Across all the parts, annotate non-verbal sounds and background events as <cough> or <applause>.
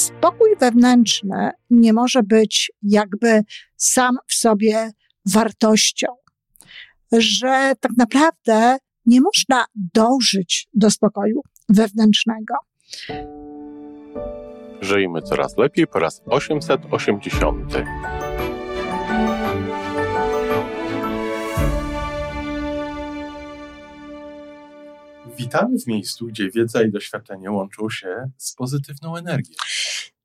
spokój wewnętrzny nie może być jakby sam w sobie wartością, że tak naprawdę nie można dążyć do spokoju wewnętrznego. Żyjmy coraz lepiej po raz 880. Witamy w miejscu, gdzie wiedza i doświadczenie łączą się z pozytywną energią.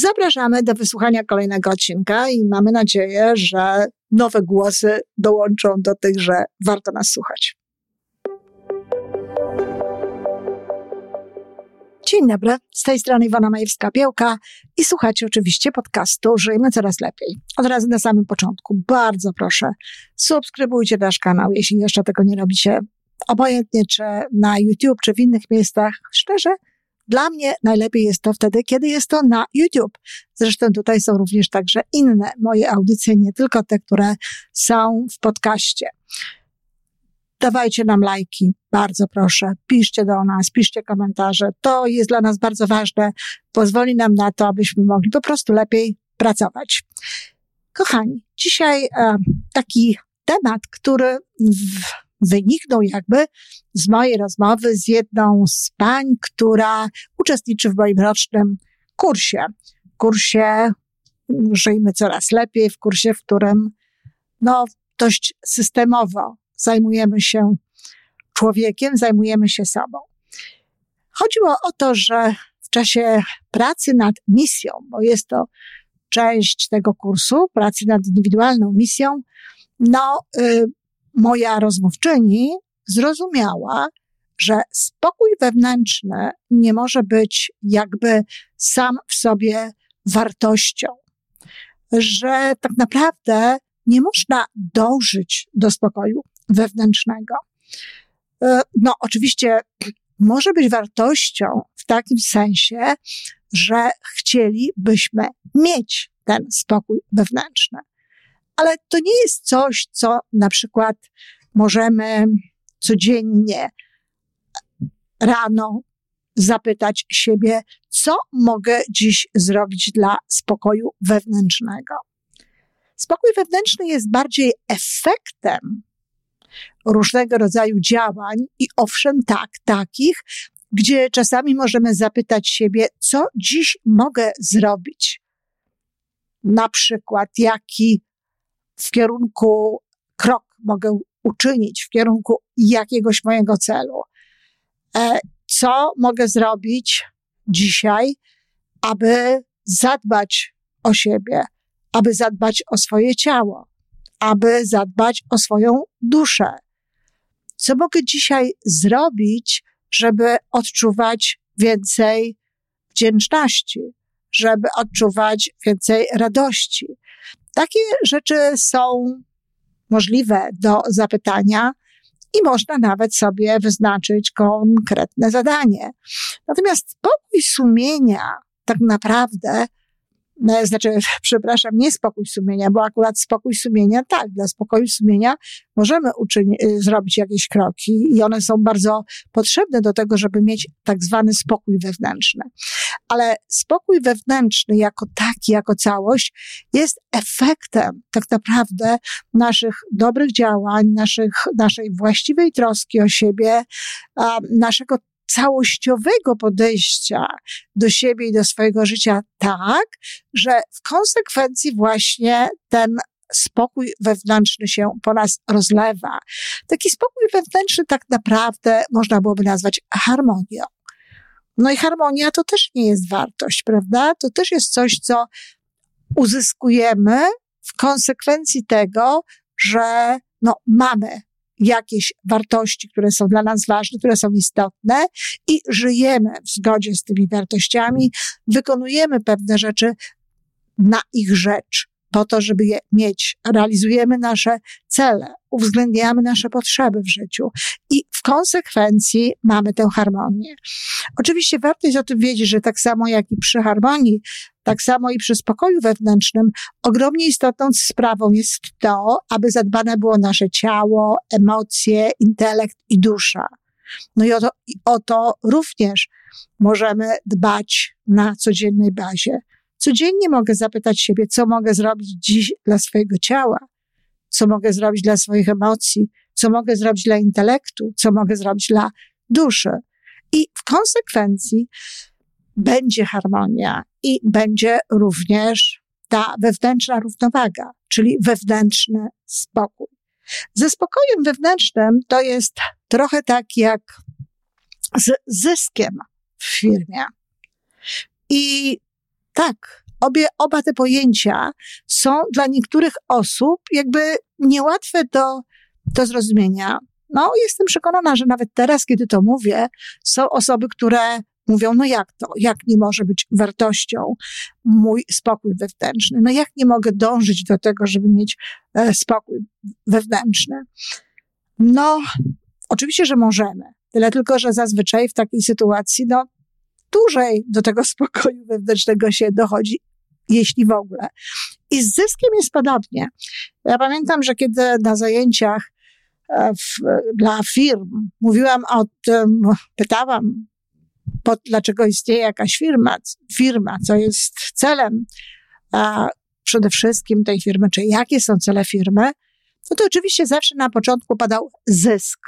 Zapraszamy do wysłuchania kolejnego odcinka i mamy nadzieję, że nowe głosy dołączą do tych, że warto nas słuchać. Dzień dobry, z tej strony Iwona Majewska-Piełka i słuchacie oczywiście podcastu Żyjmy Coraz Lepiej. Od razu na samym początku, bardzo proszę, subskrybujcie nasz kanał, jeśli jeszcze tego nie robicie, obojętnie czy na YouTube, czy w innych miejscach. Szczerze, dla mnie najlepiej jest to wtedy, kiedy jest to na YouTube. Zresztą tutaj są również także inne moje audycje, nie tylko te, które są w podcaście. Dawajcie nam lajki, bardzo proszę. Piszcie do nas, piszcie komentarze. To jest dla nas bardzo ważne. Pozwoli nam na to, abyśmy mogli po prostu lepiej pracować. Kochani, dzisiaj e, taki temat, który w, wyniknął jakby z mojej rozmowy z jedną z pań, która uczestniczy w moim rocznym kursie. Kursie Żyjmy Coraz Lepiej, w kursie, w którym no, dość systemowo zajmujemy się człowiekiem, zajmujemy się sobą. Chodziło o to, że w czasie pracy nad misją, bo jest to część tego kursu, pracy nad indywidualną misją, no, y, moja rozmówczyni zrozumiała, że spokój wewnętrzny nie może być jakby sam w sobie wartością, że tak naprawdę nie można dążyć do spokoju wewnętrznego. E, no, oczywiście może być wartością w takim sensie, że chcielibyśmy mieć ten spokój wewnętrzny. Ale to nie jest coś, co na przykład możemy codziennie rano zapytać siebie, co mogę dziś zrobić dla spokoju wewnętrznego. Spokój wewnętrzny jest bardziej efektem różnego rodzaju działań i owszem, tak, takich, gdzie czasami możemy zapytać siebie, co dziś mogę zrobić. Na przykład, jaki w kierunku krok mogę uczynić, w kierunku jakiegoś mojego celu. E, co mogę zrobić dzisiaj, aby zadbać o siebie, aby zadbać o swoje ciało, aby zadbać o swoją duszę. Co mogę dzisiaj zrobić, żeby odczuwać więcej wdzięczności, żeby odczuwać więcej radości? Takie rzeczy są możliwe do zapytania i można nawet sobie wyznaczyć konkretne zadanie. Natomiast spokój sumienia tak naprawdę no, znaczy, <laughs> przepraszam, nie spokój sumienia, bo akurat spokój sumienia, tak, dla spokoju sumienia możemy uczyni, y, zrobić jakieś kroki i one są bardzo potrzebne do tego, żeby mieć tak zwany spokój wewnętrzny. Ale spokój wewnętrzny jako taki, jako całość jest efektem tak naprawdę naszych dobrych działań, naszych, naszej właściwej troski o siebie, naszego całościowego podejścia do siebie i do swojego życia tak, że w konsekwencji właśnie ten spokój wewnętrzny się po nas rozlewa. Taki spokój wewnętrzny tak naprawdę można byłoby nazwać harmonią. No i harmonia to też nie jest wartość, prawda? To też jest coś, co uzyskujemy w konsekwencji tego, że no, mamy jakieś wartości, które są dla nas ważne, które są istotne i żyjemy w zgodzie z tymi wartościami, wykonujemy pewne rzeczy na ich rzecz. po to, żeby je mieć. Realizujemy nasze cele, uwzględniamy nasze potrzeby w życiu i w konsekwencji mamy tę harmonię. Oczywiście warto jest o tym wiedzieć, że tak samo jak i przy harmonii, tak samo i przy spokoju wewnętrznym, ogromnie istotną sprawą jest to, aby zadbane było nasze ciało, emocje, intelekt i dusza. No i o to, i o to również możemy dbać na codziennej bazie. Codziennie mogę zapytać siebie, co mogę zrobić dziś dla swojego ciała, co mogę zrobić dla swoich emocji, co mogę zrobić dla intelektu, co mogę zrobić dla duszy. I w konsekwencji będzie harmonia i będzie również ta wewnętrzna równowaga, czyli wewnętrzny spokój. Ze spokojem wewnętrznym to jest trochę tak jak z zyskiem w firmie. I tak, obie, oba te pojęcia są dla niektórych osób jakby niełatwe do, do zrozumienia. No, jestem przekonana, że nawet teraz, kiedy to mówię, są osoby, które mówią, no jak to, jak nie może być wartością mój spokój wewnętrzny? No jak nie mogę dążyć do tego, żeby mieć e, spokój wewnętrzny? No, oczywiście, że możemy. Tyle tylko, że zazwyczaj w takiej sytuacji, no, dłużej do tego spokoju wewnętrznego się dochodzi, jeśli w ogóle. I z zyskiem jest podobnie. Ja pamiętam, że kiedy na zajęciach e, w, dla firm mówiłam o tym, pytałam, po, dlaczego istnieje jakaś firma, firma, co jest celem a przede wszystkim tej firmy, czy jakie są cele firmy, no to oczywiście zawsze na początku padał zysk.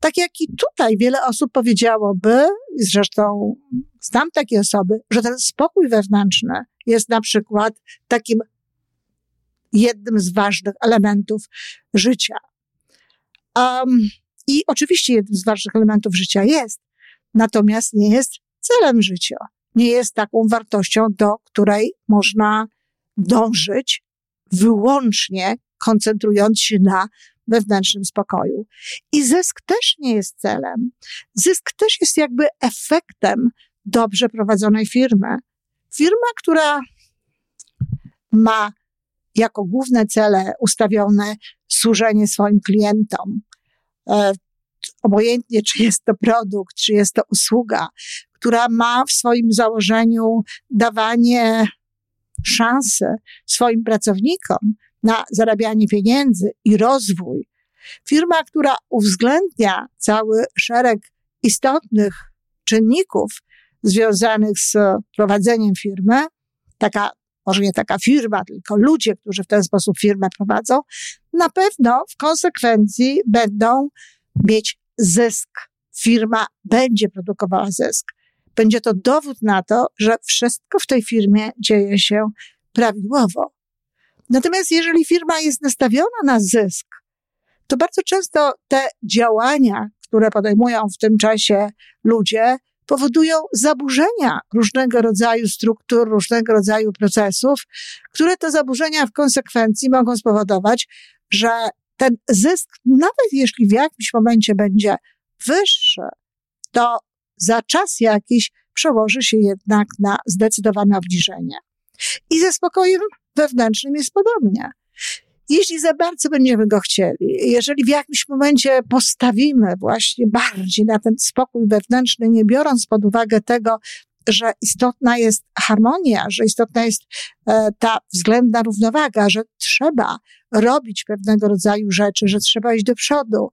Tak jak i tutaj wiele osób powiedziałoby, zresztą znam takie osoby, że ten spokój wewnętrzny jest na przykład takim jednym z ważnych elementów życia. Um, I oczywiście jednym z ważnych elementów życia jest, natomiast nie jest celem życia. Nie jest taką wartością, do której można dążyć wyłącznie koncentrując się na wewnętrznym spokoju. I zysk też nie jest celem. Zysk też jest jakby efektem dobrze prowadzonej firmy. Firma, która ma jako główne cele ustawione służenie swoim klientom, e, obojętnie czy jest to produkt, czy jest to usługa, która ma w swoim założeniu dawanie szansy swoim pracownikom na zarabianie pieniędzy i rozwój. Firma, która uwzględnia cały szereg istotnych czynników związanych z prowadzeniem firmy, taka, może nie taka firma, tylko ludzie, którzy w ten sposób firmę prowadzą, na pewno w konsekwencji będą mieć zysk. Firma będzie produkowała zysk. Będzie to dowód na to, że wszystko w tej firmie dzieje się prawidłowo. Natomiast jeżeli firma jest nastawiona na zysk, to bardzo często te działania, które podejmują w tym czasie ludzie, powodują zaburzenia różnego rodzaju struktur, różnego rodzaju procesów, które to zaburzenia w konsekwencji mogą spowodować, że ten zysk, nawet jeśli w jakimś momencie będzie wyższy, to za czas jakiś przełoży się jednak na zdecydowane obniżenie. I ze spokojem wewnętrznym jest podobnie. Jeśli za bardzo będziemy go chcieli, jeżeli w jakimś momencie postawimy właśnie bardziej na ten spokój wewnętrzny, nie biorąc pod uwagę tego, że istotna jest harmonia, że istotna jest e, ta względna równowaga, że trzeba robić pewnego rodzaju rzeczy, że trzeba iść do przodu,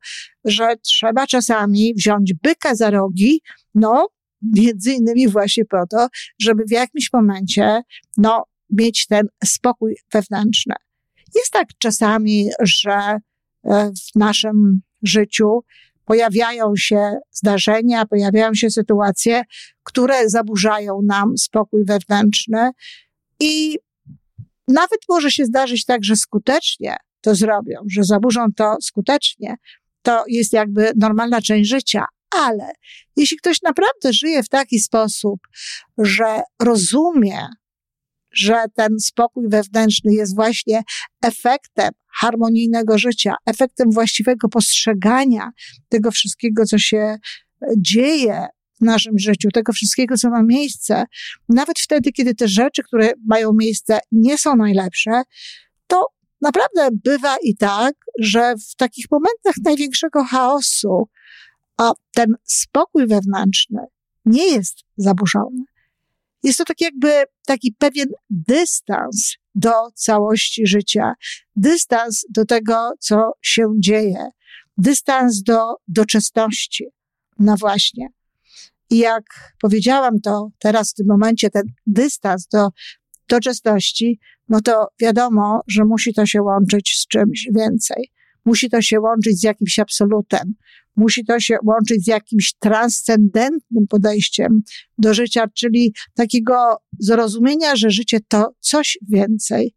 że trzeba czasami wziąć byka za rogi, no, między innymi właśnie po to, żeby w jakimś momencie, no, mieć ten spokój wewnętrzny. Jest tak czasami, że e, w naszym życiu pojawiają się zdarzenia, pojawiają się sytuacje, które zaburzają nam spokój wewnętrzny i nawet może się zdarzyć tak, że skutecznie to zrobią, że zaburzą to skutecznie. To jest jakby normalna część życia, ale jeśli ktoś naprawdę żyje w taki sposób, że rozumie że ten spokój wewnętrzny jest właśnie efektem harmonijnego życia, efektem właściwego postrzegania tego wszystkiego, co się dzieje w naszym życiu, tego wszystkiego, co ma miejsce, nawet wtedy, kiedy te rzeczy, które mają miejsce, nie są najlepsze, to naprawdę bywa i tak, że w takich momentach największego chaosu, a ten spokój wewnętrzny nie jest zaburzony. Jest to tak jakby taki pewien dystans do całości życia, dystans do tego, co się dzieje, dystans do doczesności. No właśnie. I jak powiedziałam to teraz w tym momencie, ten dystans do doczesności, no to wiadomo, że musi to się łączyć z czymś więcej. Musi to się łączyć z jakimś absolutem. Musi to się łączyć z jakimś transcendentnym podejściem do życia, czyli takiego zrozumienia, że życie to coś więcej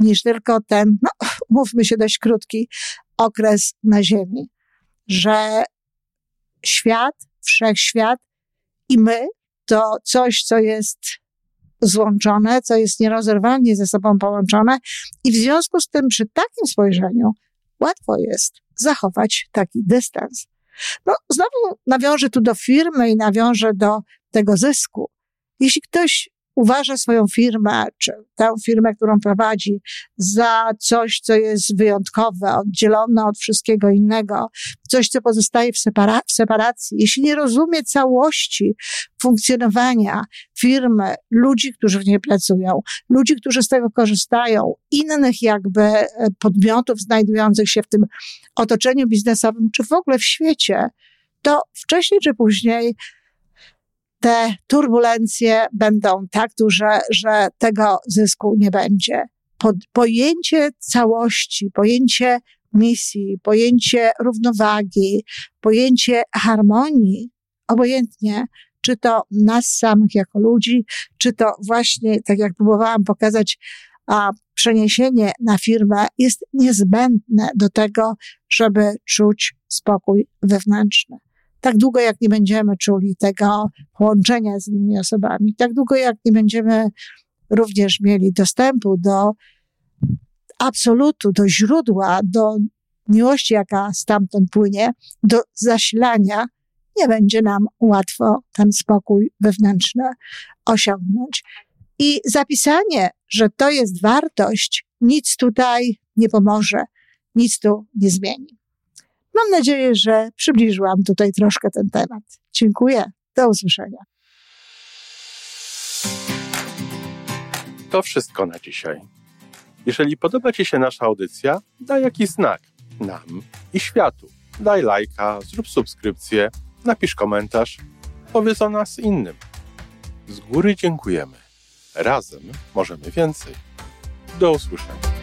niż tylko ten, no, <laughs> mówmy się, dość krótki okres na Ziemi. Że świat, wszechświat i my to coś, co jest złączone, co jest nierozerwalnie ze sobą połączone i w związku z tym przy takim spojrzeniu łatwo jest zachować taki dystans. No, znowu nawiążę tu do firmy i nawiążę do tego zysku. Jeśli ktoś uważa swoją firmę, czy tę firmę, którą prowadzi, za coś, co jest wyjątkowe, oddzielone od wszystkiego innego, coś, co pozostaje w, separa w separacji, jeśli nie rozumie całości funkcjonowania firmy, ludzi, którzy w niej pracują, ludzi, którzy z tego korzystają, innych jakby e, podmiotów znajdujących się w tym otoczeniu biznesowym, czy w ogóle w świecie, to wcześniej czy później te turbulencje będą tak duże, że tego zysku nie będzie. pojęcie całości, pojęcie misji, pojęcie równowagi, pojęcie harmonii, obojętnie, czy to nas samych jako ludzi, czy to właśnie, tak jak próbowałam pokazać, a przeniesienie na firmę jest niezbędne do tego, żeby czuć spokój wewnętrzny tak długo jak nie będziemy czuli tego połączenia z innymi osobami, tak długo jak nie będziemy również mieli dostępu do absolutu, do źródła, do miłości, jaka stamtąd płynie, do zasilania, nie będzie nam łatwo ten spokój wewnętrzny osiągnąć. I zapisanie, że to jest wartość, nic tutaj nie pomoże, nic tu nie zmieni. Mam nadzieję, że przybliżyłam tutaj troszkę ten temat. Dziękuję. Do usłyszenia. To wszystko na dzisiaj. Jeżeli podoba Ci się nasza audycja, daj jakiś znak nam i światu. Daj lajka, zrób subskrypcję, napisz komentarz, powiedz o nas innym. Z góry dziękujemy. Razem możemy więcej. Do usłyszenia.